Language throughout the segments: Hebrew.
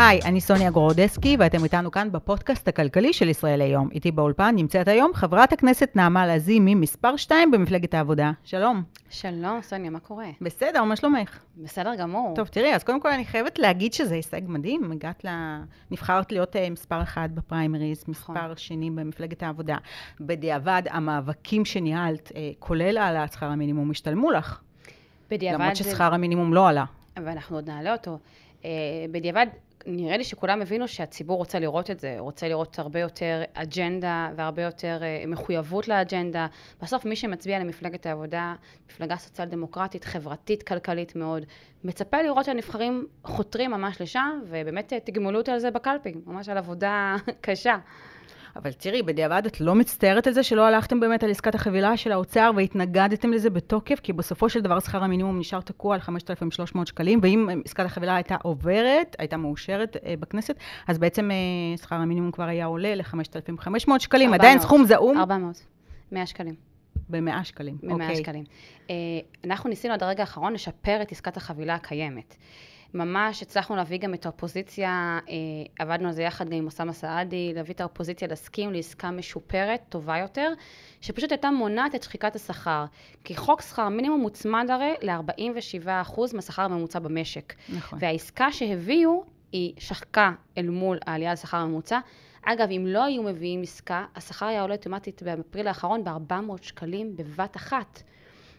היי, אני סוניה גורודסקי, ואתם איתנו כאן בפודקאסט הכלכלי של ישראל היום. איתי באולפן נמצאת היום חברת הכנסת נעמה לזימי, מספר 2 במפלגת העבודה. שלום. שלום, סוניה, מה קורה? בסדר, מה שלומך? בסדר גמור. טוב, תראי, אז קודם כל אני חייבת להגיד שזה הישג מדהים. הגעת ל... נבחרת להיות uh, מספר אחד בפריימריז, מספר נכון. שני במפלגת העבודה. בדיעבד, המאבקים שניהלת, uh, כולל העלאת שכר המינימום, השתלמו לך. בדיעבד למרות ששכר המינימום לא עלה. ואנחנו עוד נעלה אותו. אה, בדיעבד, נראה לי שכולם הבינו שהציבור רוצה לראות את זה, רוצה לראות הרבה יותר אג'נדה והרבה יותר אה, מחויבות לאג'נדה. בסוף מי שמצביע למפלגת העבודה, מפלגה סוציאל דמוקרטית, חברתית, כלכלית מאוד, מצפה לראות שהנבחרים חותרים ממש לשם, ובאמת אה, תגמלו אותי על זה בקלפי, ממש על עבודה קשה. אבל תראי, בדיעבד את לא מצטערת על זה שלא הלכתם באמת על עסקת החבילה של האוצר והתנגדתם לזה בתוקף, כי בסופו של דבר שכר המינימום נשאר תקוע על 5,300 שקלים, ואם עסקת החבילה הייתה עוברת, הייתה מאושרת אה, בכנסת, אז בעצם אה, שכר המינימום כבר היה עולה ל-5,500 שקלים, עדיין 400. סכום זעום 400, 100 שקלים. ב-100 שקלים. ב-100 אוקיי. שקלים. אה, אנחנו ניסינו עד הרגע האחרון לשפר את עסקת החבילה הקיימת. ממש הצלחנו להביא גם את האופוזיציה, אה, עבדנו על זה יחד גם עם אוסאמה סעדי, להביא את האופוזיציה להסכים לעסקה משופרת, טובה יותר, שפשוט הייתה מונעת את שחיקת השכר. כי חוק שכר מינימום מוצמד הרי ל-47% מהשכר הממוצע במשק. נכון. והעסקה שהביאו, היא שחקה אל מול העלייה לשכר הממוצע. אגב, אם לא היו מביאים עסקה, השכר היה עולה אוטומטית באפריל האחרון ב-400 שקלים בבת אחת.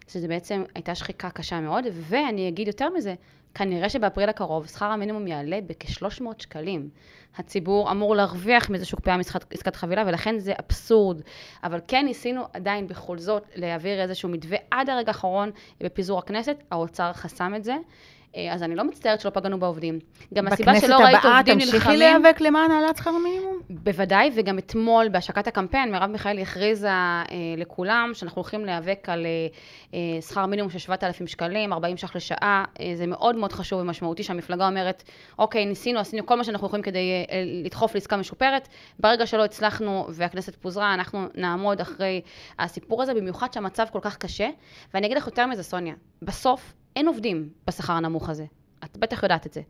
שזה בעצם הייתה שחיקה קשה מאוד, ואני אגיד יותר מזה, כנראה שבאפריל הקרוב שכר המינימום יעלה בכ-300 שקלים. הציבור אמור להרוויח מזה שהוקפאה משחק- עסקת חבילה, ולכן זה אבסורד. אבל כן ניסינו עדיין בכל זאת להעביר איזשהו מתווה עד הרגע האחרון בפיזור הכנסת, האוצר חסם את זה. אה, אז אני לא מצטערת שלא פגענו בעובדים. גם הסיבה בכנסת שלא ראית הבאה עובדים תמשיכי נלחמים... להיאבק למען העלאת שכר המינימום? בוודאי, וגם אתמול בהשקת הקמפיין, מרב מיכאלי הכריזה אה, לכולם שאנחנו הולכים להיאבק על אה, אה, שכר מינימום של 7,000 שקלים, 40 ש"ח לשעה. אה, זה מאוד מאוד חשוב ומשמעותי שהמפלגה אומרת, אוקיי, ניסינו, עשינו כל מה שאנחנו יכולים כדי אה, אה, לדחוף לעסקה משופרת. ברגע שלא הצלחנו והכנסת פוזרה, אנחנו נעמוד אחרי הסיפור הזה, במיוחד שהמצב כל כך קשה. ואני אגיד לך יותר מזה, סוניה, בסוף אין עובדים בשכר הנמוך הזה. את בטח יודעת את זה.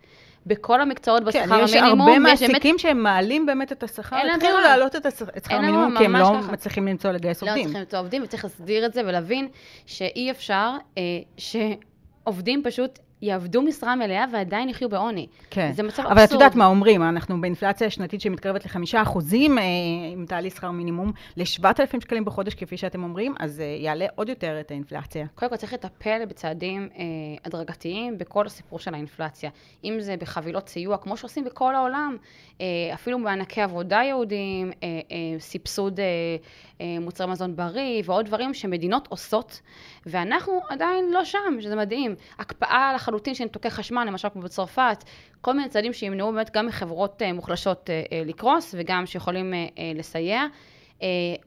בכל המקצועות בשכר כן, יש המינימום, הרבה יש באמת מעסיקים שהם מעלים באמת את השכר, התחילו. להעלות את שכר המינימום, כי הם לא ככה. מצליחים למצוא לגייס לא עובדים. צריכים למצוא עובדים, וצריך להסדיר את זה ולהבין שאי אפשר אה, שעובדים פשוט יעבדו משרה מלאה ועדיין יחיו בעוני. כן. זה מצב אבל את אבסורד. יודעת מה אומרים, אנחנו באינפלציה שנתית שמתקרבת לחמישה אחוזים, אה, אם תעלי שכר מינימום ל-7,000 שקלים בחודש, כפי שאתם אומרים, אז אה, יעלה עוד יותר את האינפלציה. קודם כל צריך לטפל בצעדים אה, הדרגתיים בכל הסיפור של האינפלציה. אם זה בחבילות סיוע, כמו שעושים בכל העולם, אה, אפילו מענקי עבודה יהודיים, אה, אה, סבסוד אה, אה, מוצרי מזון בריא ועוד דברים שמדינות עושות, ואנחנו עדיין לא שם, שזה מדהים. הקפאה לחלוטין של ניתוקי חשמל, למשל כמו בצרפת, כל מיני צעדים שימנעו באמת גם מחברות אה, מוחלשות אה, אה, לקרוס וגם שיכולים לסייע.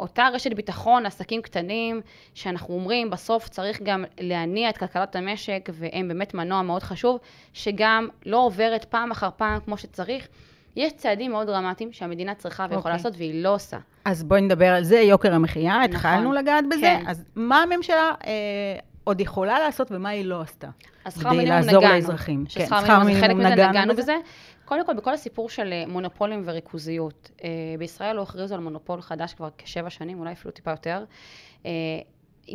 אותה רשת ביטחון לעסקים קטנים, שאנחנו אומרים, בסוף צריך גם להניע את כלכלת המשק, והם באמת מנוע מאוד חשוב, שגם לא עוברת פעם אחר פעם כמו שצריך. יש צעדים מאוד דרמטיים שהמדינה צריכה ויכולה אוקיי. לעשות, והיא לא עושה. אז בואי נדבר על זה, יוקר המחיה, נכון. התחלנו לגעת בזה, כן. אז מה הממשלה אה, עוד יכולה לעשות ומה היא לא עשתה? אז שכר כדי מינימום לעזור נגענו. לאזרחים. כן, ששכר שכר מינימום זה חלק מזה, נגענו בזה? קודם כל, בכל הסיפור של אה, מונופולים וריכוזיות, אה, בישראל לא הכריזו על מונופול חדש כבר כשבע שנים, אולי אפילו טיפה יותר. אה,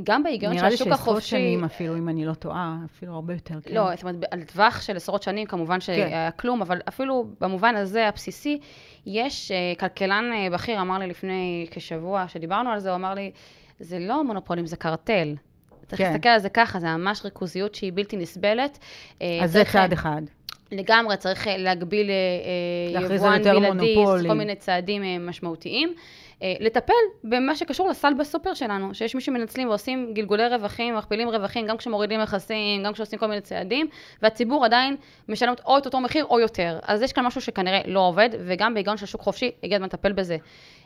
גם בהיגיון של נראה לי השוק שעשרות החופשי... שנים אפילו, אם אני לא טועה, אפילו הרבה יותר. כן. לא, זאת אומרת, על טווח של עשרות שנים כמובן שהיה כלום, אבל אפילו במובן הזה הבסיסי, יש כלכלן בכיר אמר לי לפני כשבוע, שדיברנו על זה, הוא אמר לי, זה לא מונופולים, זה קרטל. צריך כן. להסתכל על זה ככה, זה ממש ריכוזיות שהיא בלתי נסבלת. אה, אז זה צעד אחד. לגמרי, צריך אה, להגביל אה, יבואן בלעדי. כל מיני צעדים משמעותיים. אה, לטפל במה שקשור לסל בסופר שלנו, שיש מי שמנצלים ועושים גלגולי רווחים, מכפילים רווחים, גם כשמורידים מכסים, גם כשעושים כל מיני צעדים, והציבור עדיין משלם או את אותו מחיר או יותר. אז יש כאן משהו שכנראה לא עובד, וגם בהיגיון של שוק חופשי, הגיע הזמן לטפל בזה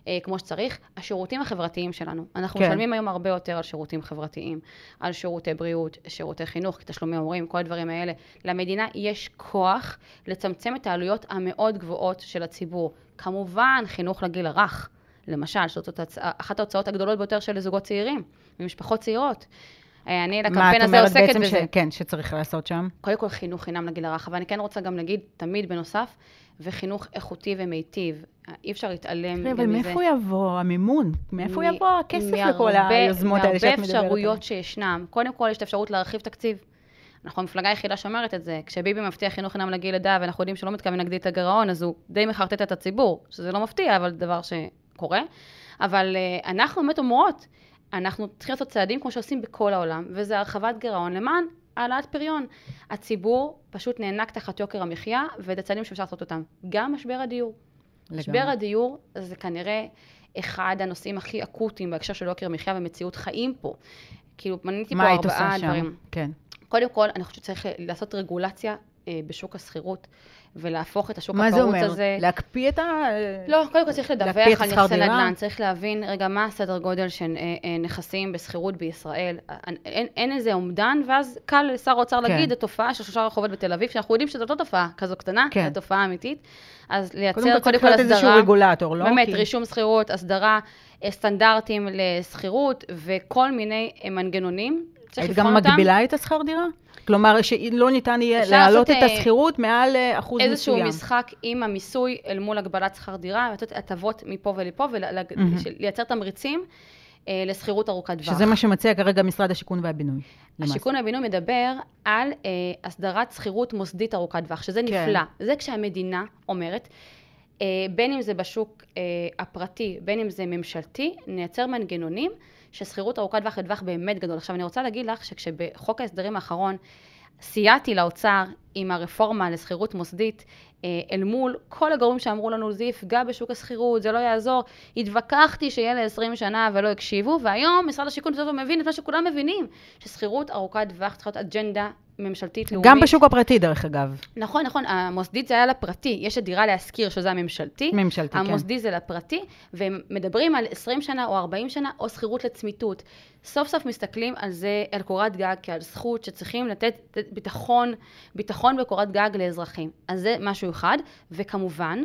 אה, כמו שצריך. השירותים החברתיים שלנו, אנחנו כן. כן. משלמים היום הרבה יותר על שירותים חברתיים, על שירותי בריאות, שירותי חינוך, תשלומי הורים, כל הדברים האלה. למדינה יש כוח לצמצם את העלויות המאוד גבוהות של הציבור. כמובן, חינוך לגיל הרך. למשל, שזאת אחת ההוצאות הגדולות ביותר של זוגות צעירים, ומשפחות צעירות. אה, אני מה לקמפיין את הזה אומרת עוסקת בעצם בזה. ש... כן, שצריך לעשות שם? קודם כל חינוך חינם לגיל הרך, אבל אני כן רוצה גם להגיד, תמיד בנוסף, וחינוך איכותי ומיטיב. אי אפשר להתעלם גם אבל מזה. מאיפה יבוא המימון? מאיפה מ- יבוא הכסף לכל מהרבה- היוזמות האלה שאת מדברת מהרבה? אפשרויות שישנם. קודם כל, יש את האפשרות להרחיב תקציב. אנחנו המפלגה היחידה שאומרת את זה. כשביבי מבטיח חינוך חינם לגיל לידה, ואנחנו יודעים שלא מתכוון להגדיל את הגירעון, אז הוא די מחרטט את הציבור, שזה לא מפתיע, אבל דבר שקורה. אבל uh, אנחנו באמת אומרות, אנחנו צריכים לעשות צעדים כמו שעושים בכל העולם, וזה הרחבת גירעון למען העלאת פריון. הציבור פשוט נאנק תחת יוקר המחיה, וזה צעדים שאפשר לעשות אותם. גם משבר הדיור. משבר לגמרי. הדיור זה כנראה אחד הנושאים הכי אקוטיים בהקשר של יוקר מחיה ומציאות חיים פה. כאילו, מניתי מה פה היית ארבעה עושה שם? דברים. כן. קודם כל, אני חושבת שצריך לעשות רגולציה אה, בשוק השכירות, ולהפוך את השוק מה זה הפרוץ אומר? הזה. להקפיא את ה... לא, קודם כל צריך לדווח על נכסי? נדל"ן, צריך להבין רגע מה הסדר גודל של אה, אה, נכסים בשכירות בישראל. אה, אין, אין איזה אומדן, ואז קל לשר האוצר כן. להגיד, התופעה של שלושה רחובות בתל אביב, שאנחנו יודעים שזאת לא תופעה כזו קטנה, כן. זו תופעה אמיתית. אז לייצר קודם כל קודם צריך כל להיות איזשהו הסדרה. רגולטור, לא? באמת, כי- רישום שכירות, הסדרה, אה, סטנדרטים לשכירות וכל מיני אה, מנגנונים. צריך לבחון גם אותם. מגבילה את השכר דירה? כלומר, שלא ניתן יהיה להעלות את אה, השכירות מעל אה, אחוז איזשהו מסוים. משחק עם המיסוי אל מול הגבלת שכר דירה, לתת הטבות מפה ולפה. ולייצר תמריצים אה, לשכירות ארוכת טווח. שזה מה שמציע כרגע משרד השיכון והבינוי. השיכון והבינוי מדבר על אה, הסדרת שכירות מוסדית ארוכת טווח, שזה כן. נפלא. זה כשהמדינה אומרת, בין אם זה בשוק אה, הפרטי, בין אם זה ממשלתי, נייצר מנגנונים ששכירות ארוכת טווח לטווח באמת גדול. עכשיו, אני רוצה להגיד לך שכשבחוק ההסדרים האחרון סייעתי לאוצר עם הרפורמה לשכירות מוסדית, אה, אל מול כל הגורמים שאמרו לנו, זה יפגע בשוק השכירות, זה לא יעזור. התווכחתי שיהיה ל-20 שנה ולא הקשיבו, והיום משרד השיכון בסוף מבין את מה שכולם מבינים, ששכירות ארוכת טווח צריכה להיות אג'נדה ממשלתית לאומית. גם בשוק הפרטי, דרך אגב. נכון, נכון, המוסדית זה היה לפרטי, יש את דירה להשכיר שזה הממשלתי, ממשלתי, כן. המוסדי זה לפרטי, והם מדברים על 20 שנה או 40 שנה או שכירות לצמיתות. סוף סוף מסתכלים על זה, על קורת גג, כעל זכות שצריכים לתת ביטחון, ביטחון וקורת גג לאזרחים. אז זה משהו אחד, וכמובן,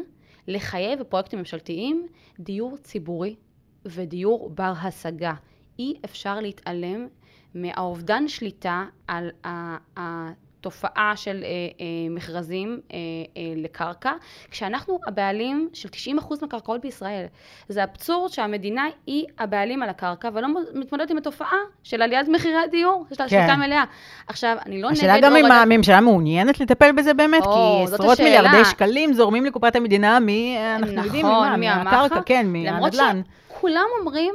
לחייב בפרויקטים ממשלתיים דיור ציבורי ודיור בר השגה. אי אפשר להתעלם מהאובדן שליטה על ה- התופעה של אה, אה, מכרזים אה, אה, לקרקע, כשאנחנו הבעלים של 90% מהקרקעות בישראל. זה אבסורד שהמדינה היא הבעלים על הקרקע ולא מתמודדת עם התופעה של עליית מחירי הדיור, יש לה כן. שליטה מלאה. עכשיו, אני לא נגד השאלה גם אם הורדת- הממשלה מעוניינת לטפל בזה באמת, או, כי עשרות. מיליארדי שקלים זורמים לקופת המדינה מ... אנחנו יודעים נכון, ממה, מהמחק, מהקרקע, כן, למרות מהנדל"ן. שכולם אומרים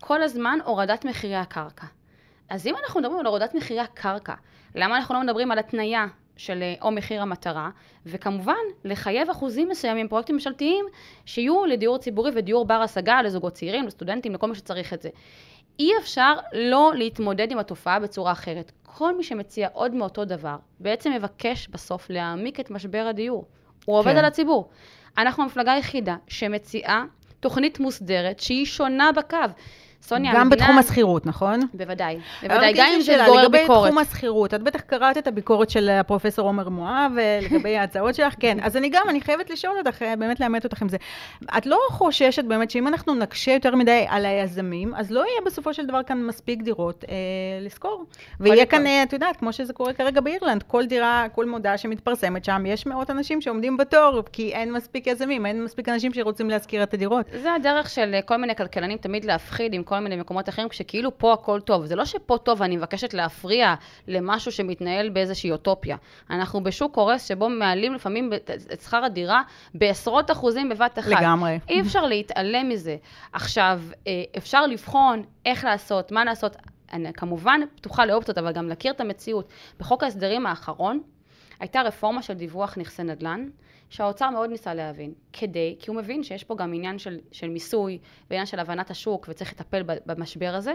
כל הזמן הורדת מחירי הקרקע. אז אם אנחנו מדברים על הורדת מחירי הקרקע, למה אנחנו לא מדברים על התניה של אה, או מחיר המטרה, וכמובן לחייב אחוזים מסוימים, פרויקטים ממשלתיים, שיהיו לדיור ציבורי ודיור בר השגה לזוגות צעירים, לסטודנטים, לכל מי שצריך את זה. אי אפשר לא להתמודד עם התופעה בצורה אחרת. כל מי שמציע עוד מאותו דבר, בעצם מבקש בסוף להעמיק את משבר הדיור. הוא עובד כן. על הציבור. אנחנו המפלגה היחידה שמציעה תוכנית מוסדרת שהיא שונה בקו. סוניה, גם המדינה... בתחום השכירות, נכון? בוודאי, אבל בוודאי, יש גם אם זה גורר לגבי ביקורת. תחום השכירות, את בטח קראת את הביקורת של הפרופסור עומר מואב, ולגבי ההצעות שלך, כן. אז אני גם, אני חייבת לשאול אותך, אה, באמת לאמת אותך עם זה. את לא חוששת באמת שאם אנחנו נקשה יותר מדי על היזמים, אז לא יהיה בסופו של דבר כאן מספיק דירות אה, לשכור. ויהיה. כאן, אה, את יודעת, כמו שזה קורה כרגע באירלנד, כל דירה, כל מודעה שמתפרסמת שם, יש מאות אנשים שעומדים בתור, כי אין מספיק יזמים, אין מספיק אנשים שרוצים להשכיר את הדירות. זה הדרך של כל מיני כלכלנים תמיד להפחיד עם כל מיני מקומות אחרים, כשכאילו פה הכל טוב. זה לא שפה טוב ואני מבקשת להפריע למשהו שמתנהל באיזושהי אוטופיה. אנחנו בשוק קורס שבו מעלים לפעמים את- את שכר הדירה בעשרות אחוזים בבת אחת. לגמרי. אי אפשר להתעלם מזה. עכשיו, אה, אפשר לבחון איך לעשות, מה לעשות. אני כמובן פתוחה לאופציות, אבל גם להכיר את המציאות. בחוק ההסדרים האחרון הייתה רפורמה של דיווח נכסי נדל"ן, שהאוצר מאוד ניסה להבין, כדי, כי הוא מבין שיש פה גם עניין של, של מיסוי ועניין של הבנת השוק וצריך לטפל במשבר הזה.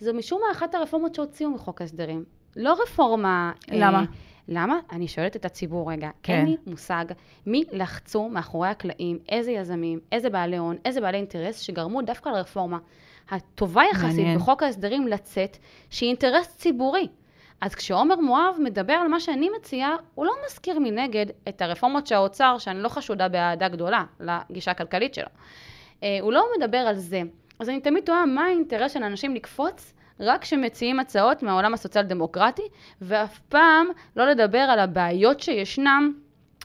זו משום מה אחת הרפורמות שהוציאו מחוק ההסדרים. לא רפורמה... למה? אה, למה? אני שואלת את הציבור רגע. כן. אין לי מושג מי לחצו מאחורי הקלעים, איזה יזמים, איזה בעלי הון, איזה בעלי אינטרס, שגרמו דווקא לרפורמה הטובה יחסית מעניין. בחוק ההסדרים לצאת, שהיא אינטרס ציבורי. אז כשעומר מואב מדבר על מה שאני מציעה, הוא לא מזכיר מנגד את הרפורמות של האוצר, שאני לא חשודה באהדה גדולה לגישה הכלכלית שלו. אה, הוא לא מדבר על זה. אז אני תמיד תוהה מה האינטרס של אנשים לקפוץ רק כשמציעים הצעות מהעולם הסוציאל דמוקרטי, ואף פעם לא לדבר על הבעיות שישנם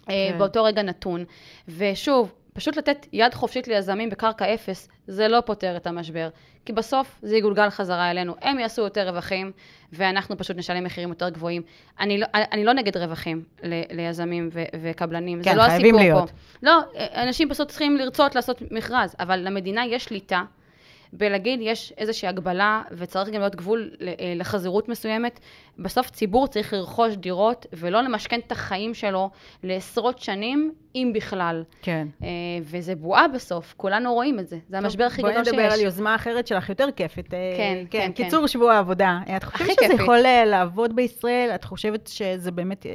אה, כן. באותו רגע נתון. ושוב, פשוט לתת יד חופשית ליזמים בקרקע אפס, זה לא פותר את המשבר. כי בסוף זה יגולגל חזרה אלינו. הם יעשו יותר רווחים, ואנחנו פשוט נשלם מחירים יותר גבוהים. אני לא, אני לא נגד רווחים ל, ליזמים ו, וקבלנים, כן, זה לא הסיפור להיות. פה. לא, אנשים פשוט צריכים לרצות לעשות מכרז, אבל למדינה יש שליטה. בלהגיד יש איזושהי הגבלה וצריך גם להיות גבול אה, לחזירות מסוימת. בסוף ציבור צריך לרכוש דירות ולא למשכן את החיים שלו לעשרות שנים, אם בכלל. כן. אה, וזה בועה בסוף, כולנו רואים את זה. זה המשבר הכי גדול שיש. בואי נדבר על יוזמה אחרת שלך, יותר כיפת. אה, כן, כן, כן. קיצור שבוע העבודה. את חושבת שזה כיפית. יכול לעבוד בישראל? את חושבת שזה באמת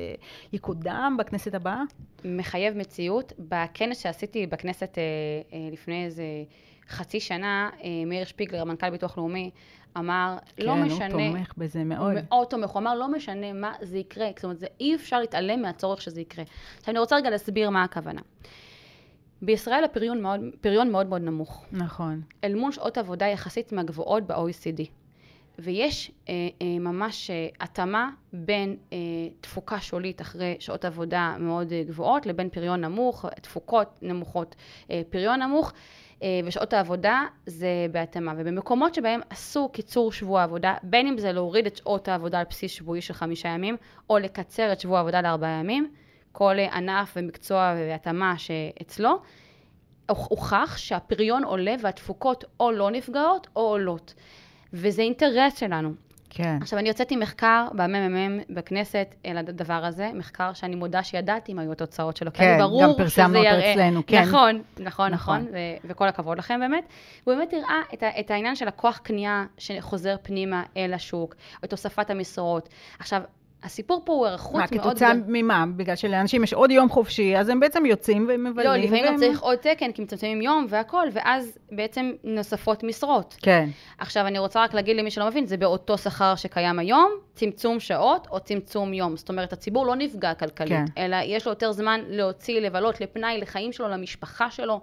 יקודם בכנסת הבאה? מחייב מציאות. בכנס שעשיתי בכנסת לפני איזה חצי שנה, אה, מאיר שפיגלר, המנכ"ל ביטוח לאומי, אמר, לא משנה... כן, הוא תומך בזה מאוד. הוא מאוד תומך, הוא אמר, לא משנה מה זה יקרה, זאת אומרת, זה, אי אפשר להתעלם מהצורך שזה יקרה. עכשיו, אני רוצה רגע להסביר מה הכוונה. בישראל הפריון מאוד, פריון מאוד מאוד נמוך, נכון. אל מול שעות עבודה יחסית מהגבוהות ב-OECD. ויש אה, אה, ממש אה, התאמה בין אה, תפוקה שולית אחרי שעות עבודה מאוד אה, גבוהות לבין פריון נמוך, תפוקות נמוכות, אה, פריון נמוך, אה, ושעות העבודה זה בהתאמה. ובמקומות שבהם עשו קיצור שבוע עבודה, בין אם זה להוריד את שעות העבודה על בסיס שבועי של חמישה ימים, או לקצר את שבוע העבודה לארבעה ימים, כל אה, ענף ומקצוע והתאמה שאצלו, הוכח שהפריון עולה והתפוקות או לא נפגעות או עולות. וזה אינטרס שלנו. כן. עכשיו, אני הוצאתי מחקר בממ"מ בכנסת על הדבר הזה, מחקר שאני מודה שידעתי מה היו התוצאות שלו, כי כן, היה לי ברור גם פרסמנו שזה אותו יראה. אצלנו, כן. נכון, נכון, נכון. נכון, ו- וכל הכבוד לכם באמת. הוא באמת הראה את, ה- את העניין של הכוח קנייה שחוזר פנימה אל השוק, את הוספת המשרות. עכשיו, הסיפור פה הוא היערכות מה, מאוד... כתוצאה גדולה. ממה? בגלל שלאנשים יש עוד יום חופשי, אז הם בעצם יוצאים ומבלים. לא, לפעמים גם והם- צריך עוד תקן, כי מצמצמים יום והכל, ואז בעצם נוספות משרות. כן. עכשיו, אני רוצה רק להגיד למי שלא מבין, זה באותו שכר שקיים היום, צמצום שעות או צמצום יום. זאת אומרת, הציבור לא נפגע כלכלית, כן. אלא יש לו יותר זמן להוציא, לבלות, לפנאי, לחיים שלו, למשפחה שלו.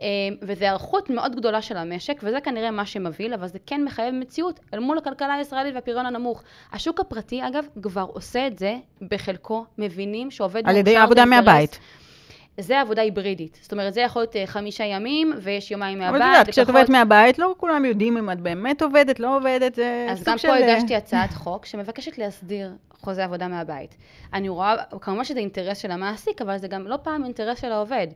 אה, וזו היערכות מאוד גדולה של המשק, וזה כנראה מה שמבהיל, אבל זה כן מחייב מציאות אל מול הכלכלה הישראלית והפריון הנמוך. השוק הפרטי, אגב, כבר עושה את זה בחלקו, מבינים שעובד על ידי עבודה. מהבית. זה עבודה היברידית. זאת אומרת, זה יכול להיות אה, חמישה ימים, ויש יומיים מהבית. אבל את יודעת, כשאת עובדת מהבית, לא כולם יודעים אם את באמת עובדת, לא עובדת, זה אז סוג גם של... פה הגשתי הצעת חוק שמבקשת להסדיר חוזה עבודה מהבית. אני רואה, כמובן שזה אינטרס של המעסיק, אבל זה גם לא פעם אינטרס של העובד.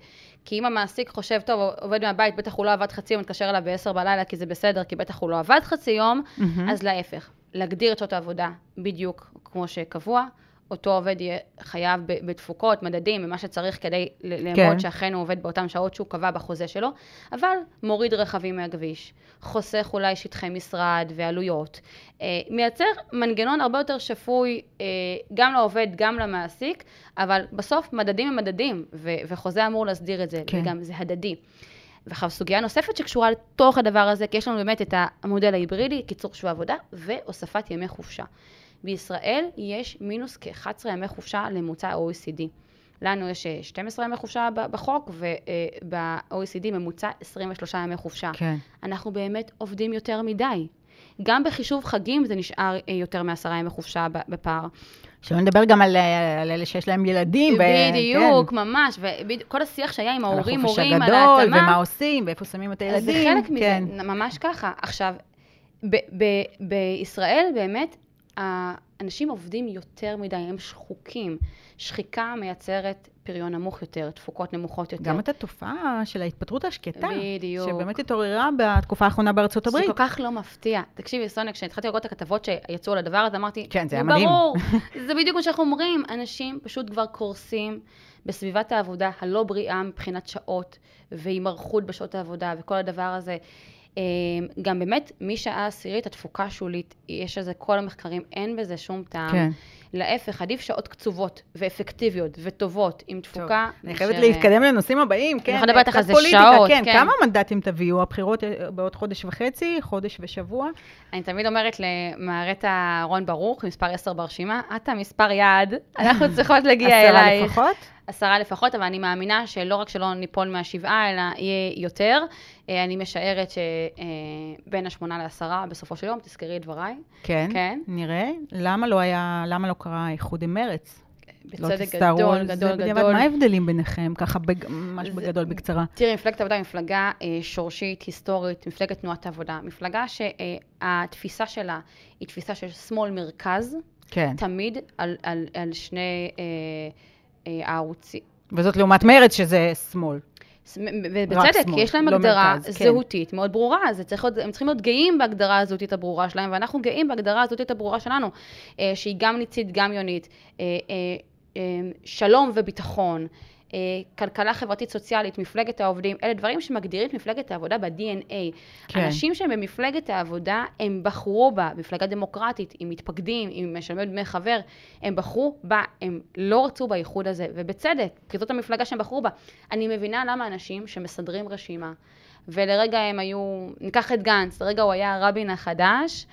כי אם המעסיק חושב, טוב, עובד מהבית, בטח הוא לא עבד חצי יום, מתקשר אליו ב-10 בלילה, כי זה בסדר, כי בטח הוא לא עבד חצי יום, מהמם. אז להפך, להגדיר את שעות העבודה בדיוק כמו שקבוע. אותו עובד יהיה חייב בתפוקות, מדדים, ומה שצריך כדי ל- לאמוד כן. שאכן הוא עובד באותן שעות שהוא קבע בחוזה שלו, אבל מוריד רכבים מהכביש, חוסך אולי שטחי משרד ועלויות, אה, מייצר מנגנון הרבה יותר שפוי אה, גם לעובד, גם למעסיק, אבל בסוף מדדים הם מדדים, ו- וחוזה אמור להסדיר את זה, כן. וגם זה הדדי. ועכשיו, סוגיה נוספת שקשורה לתוך הדבר הזה, כי יש לנו באמת את המודל ההיברידי, קיצור שבוע עבודה, והוספת ימי חופשה. בישראל יש מינוס כ-11 ימי חופשה לממוצע ה-OECD. לנו יש אה, 12 ימי חופשה בחוק, וב-OECD ממוצע 23 ימי חופשה. כן. אנחנו באמת עובדים יותר מדי. גם בחישוב חגים זה נשאר אה, יותר מעשרה ימי חופשה בפער. שלא נדבר גם על, אה, על אלה שיש להם ילדים. כן. בדיוק, ממש, וכל השיח שהיה עם על ההורים, החופש מורים, על הגדול, ההתאמה. ומה עושים, ואיפה שמים את הילדים. זה חלק כן. מזה, ממש ככה. עכשיו, ב- ב- בישראל באמת, האנשים עובדים יותר מדי, הם שחוקים. שחיקה מייצרת פריון נמוך יותר, תפוקות נמוכות יותר. גם את התופעה של ההתפטרות השקטה. בדיוק. שבאמת התעוררה בתקופה האחרונה בארצות הברית. זה כל כך לא מפתיע. תקשיבי, סוניה, כשהתחלתי לראות את הכתבות שיצאו על הדבר הזה, אמרתי, כן, זה היה "נו, מדהים." ברור, זה בדיוק מה שאנחנו אומרים. אנשים פשוט כבר קורסים בסביבת העבודה הלא בריאה מבחינת שעות, והימרחות בשעות העבודה, וכל הדבר הזה. אה, גם באמת, משעה עשירית, התפוקה השולית, יש לזה כל המחקרים, אין בזה שום טעם. כן. להפך, עדיף שעות קצובות ואפקטיביות וטובות, עם טוב, תפוקה. אני חייבת מאשר- להתקדם לנושאים הבאים, כן. יכולה לדבר איתך קצת על זה פוליטיקה, שעות, כן. כן. כמה מנדטים תביאו? הבחירות אה, בעוד חודש וחצי, חודש ושבוע? אני תמיד אומרת למערתה רון ברוך, מספר 10 ברשימה, את המספר יעד, אנחנו צריכות להגיע עשרה אלייך. לפחות? עשרה לפחות, אבל אני מאמינה שלא רק שלא ניפול מהשבעה, אלא יהיה יותר. אה, אני משערת שבין השמונה לעשרה, בסופו של יום, תזכרי את דבריי. כן, כן. נראה. למה לא היה, למה לא קרה איחוד עם מרץ? לא בצדק תסתערו גדול, על זה גדול, בדיעבד. גדול. מה ההבדלים ביניכם? ככה בג- ממש זה- בגדול, בקצרה. תראי, מפלגת העבודה היא מפלגה אה, שורשית, היסטורית, מפלגת תנועת העבודה. מפלגה שהתפיסה שלה היא תפיסה של שמאל-מרכז, כן. תמיד על, על, על שני אה, אה, הערוצים. וזאת לעומת מרץ, שזה שמאל. ובצדק, כי יש להם לא הגדרה מרכז, כן. זהותית מאוד ברורה, זה צריך להיות, הם צריכים להיות גאים בהגדרה הזהותית הברורה שלהם, ואנחנו גאים בהגדרה הזהותית הברורה שלנו, אה, שהיא גם ניצית, גם יונית, אה, שלום וביטחון, כלכלה חברתית סוציאלית, מפלגת העובדים, אלה דברים שמגדירים את מפלגת העבודה ב-DNA. כן. אנשים שהם במפלגת העבודה, הם בחרו בה, מפלגה דמוקרטית, עם מתפקדים, עם משלמי דמי חבר, הם בחרו בה, הם לא רצו באיחוד הזה, ובצדק, כי זאת המפלגה שהם בחרו בה. אני מבינה למה אנשים שמסדרים רשימה, ולרגע הם היו, ניקח את גנץ, לרגע הוא היה הרבין החדש,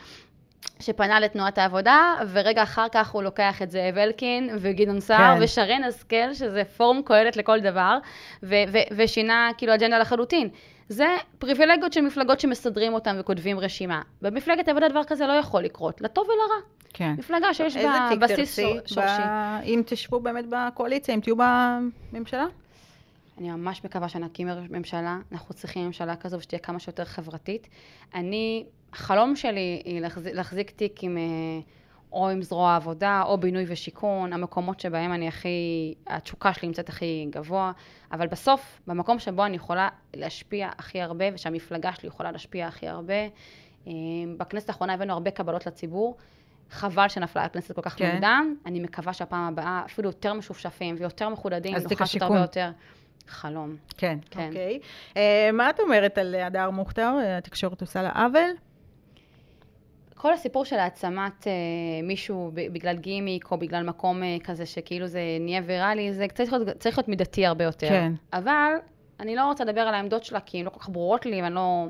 שפנה לתנועת העבודה, ורגע אחר כך הוא לוקח את זאב אלקין וגדעון סער כן. ושרן השכל, שזה פורום קהלת לכל דבר, ו- ו- ושינה כאילו אג'נדה לחלוטין. זה פריבילגיות של מפלגות שמסדרים אותן וכותבים רשימה. במפלגת העבודה דבר כזה לא יכול לקרות, לטוב ולרע. כן. מפלגה שיש בה בסיס שורשי. ב- אם תשבו באמת בקואליציה, אם תהיו בממשלה? אני ממש מקווה שנקים ממשלה, אנחנו צריכים ממשלה כזו שתהיה כמה שיותר חברתית. אני, החלום שלי היא להחזיק, להחזיק תיק עם, אה, או עם זרוע העבודה, או בינוי ושיכון, המקומות שבהם אני הכי, התשוקה שלי נמצאת הכי גבוה, אבל בסוף, במקום שבו אני יכולה להשפיע הכי הרבה, ושהמפלגה שלי יכולה להשפיע הכי הרבה, אה, בכנסת האחרונה הבאנו הרבה קבלות לציבור. חבל שנפלה הכנסת כל כך כן. מוקדם, אני מקווה שהפעם הבאה אפילו יותר משופשפים ויותר מחודדים, נוכל לעשות. הרבה יותר. חלום. כן. כן. אוקיי. אה, מה את אומרת על הדר מוכתר? התקשורת עושה לה עוול? כל הסיפור של העצמת אה, מישהו בגלל גימיק או בגלל מקום אה, כזה שכאילו זה נהיה ויראלי, זה צריך להיות, צריך להיות מידתי הרבה יותר. כן. אבל אני לא רוצה לדבר על העמדות שלה כי הן לא כל כך ברורות לי ואני לא...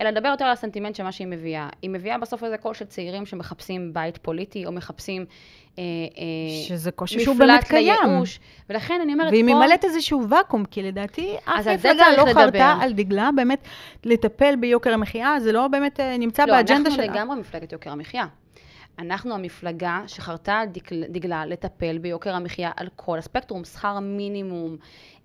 אלא לדבר יותר על הסנטימנט של מה שהיא מביאה. היא מביאה בסוף איזה קול של צעירים שמחפשים בית פוליטי או מחפשים אה, אה, שזה קושי שהוא באמת מפלט קיים. לייאוש. ולכן אני אומרת והיא פה... ממלאת איזשהו ואקום, כי לדעתי אף מפלגה לא. חרתה על דגלה באמת לטפל ביוקר המחיה, זה לא באמת אה, נמצא לא, באג'נדה אנחנו שלה. לגמרי מפלגת יוקר המחיה. אנחנו המפלגה שחרתה על דגל- דגלה לטפל ביוקר המחיה על כל הספקטרום, שכר מינימום,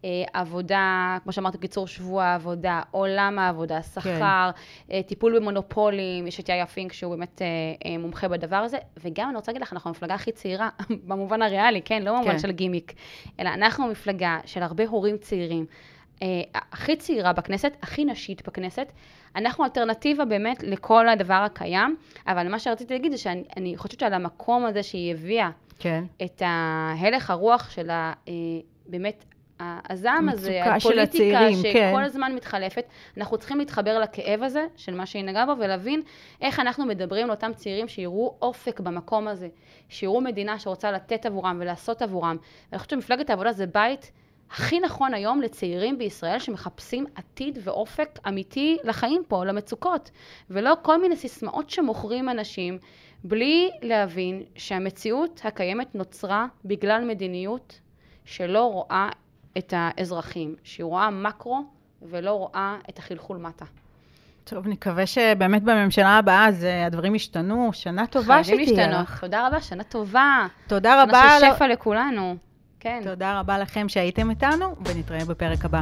אה, עבודה, כמו שאמרתי, קיצור שבוע העבודה, עולם העבודה, שכר, אה, טיפול במונופולים, יש את יאיה פינק שהוא באמת אה, מומחה בדבר הזה, וגם אני רוצה להגיד לך, אנחנו המפלגה הכי צעירה, במובן הריאלי, כן? לא במובן כן. של גימיק, אלא אנחנו המפלגה של הרבה הורים צעירים. אה, הכי צעירה בכנסת, הכי נשית בכנסת. אנחנו אלטרנטיבה באמת לכל הדבר הקיים, אבל מה שרציתי להגיד זה שאני אני חושבת שעל המקום הזה שהיא הביאה כן. את ההלך הרוח של ה... אה, באמת, הזעם הזה, הפוליטיקה הצעירים, שכל כן. הזמן מתחלפת, אנחנו צריכים להתחבר לכאב הזה של מה שהיא נגעה בו ולהבין איך אנחנו מדברים לאותם צעירים שיראו אופק במקום הזה, שיראו מדינה שרוצה לתת עבורם ולעשות עבורם. ואני חושבת שמפלגת העבודה זה בית הכי נכון היום לצעירים בישראל שמחפשים עתיד ואופק אמיתי לחיים פה, למצוקות, ולא כל מיני סיסמאות שמוכרים אנשים, בלי להבין שהמציאות הקיימת נוצרה בגלל מדיניות שלא רואה את האזרחים, שהיא רואה מקרו ולא רואה את החלחול מטה. טוב, נקווה שבאמת בממשלה הבאה אז אה, הדברים ישתנו. שנה טובה חייבים שתהיה להשתנות. לך. תודה רבה, שנה טובה. תודה רבה. שנה של שפע לכולנו. כן. תודה רבה לכם שהייתם איתנו, ונתראה בפרק הבא.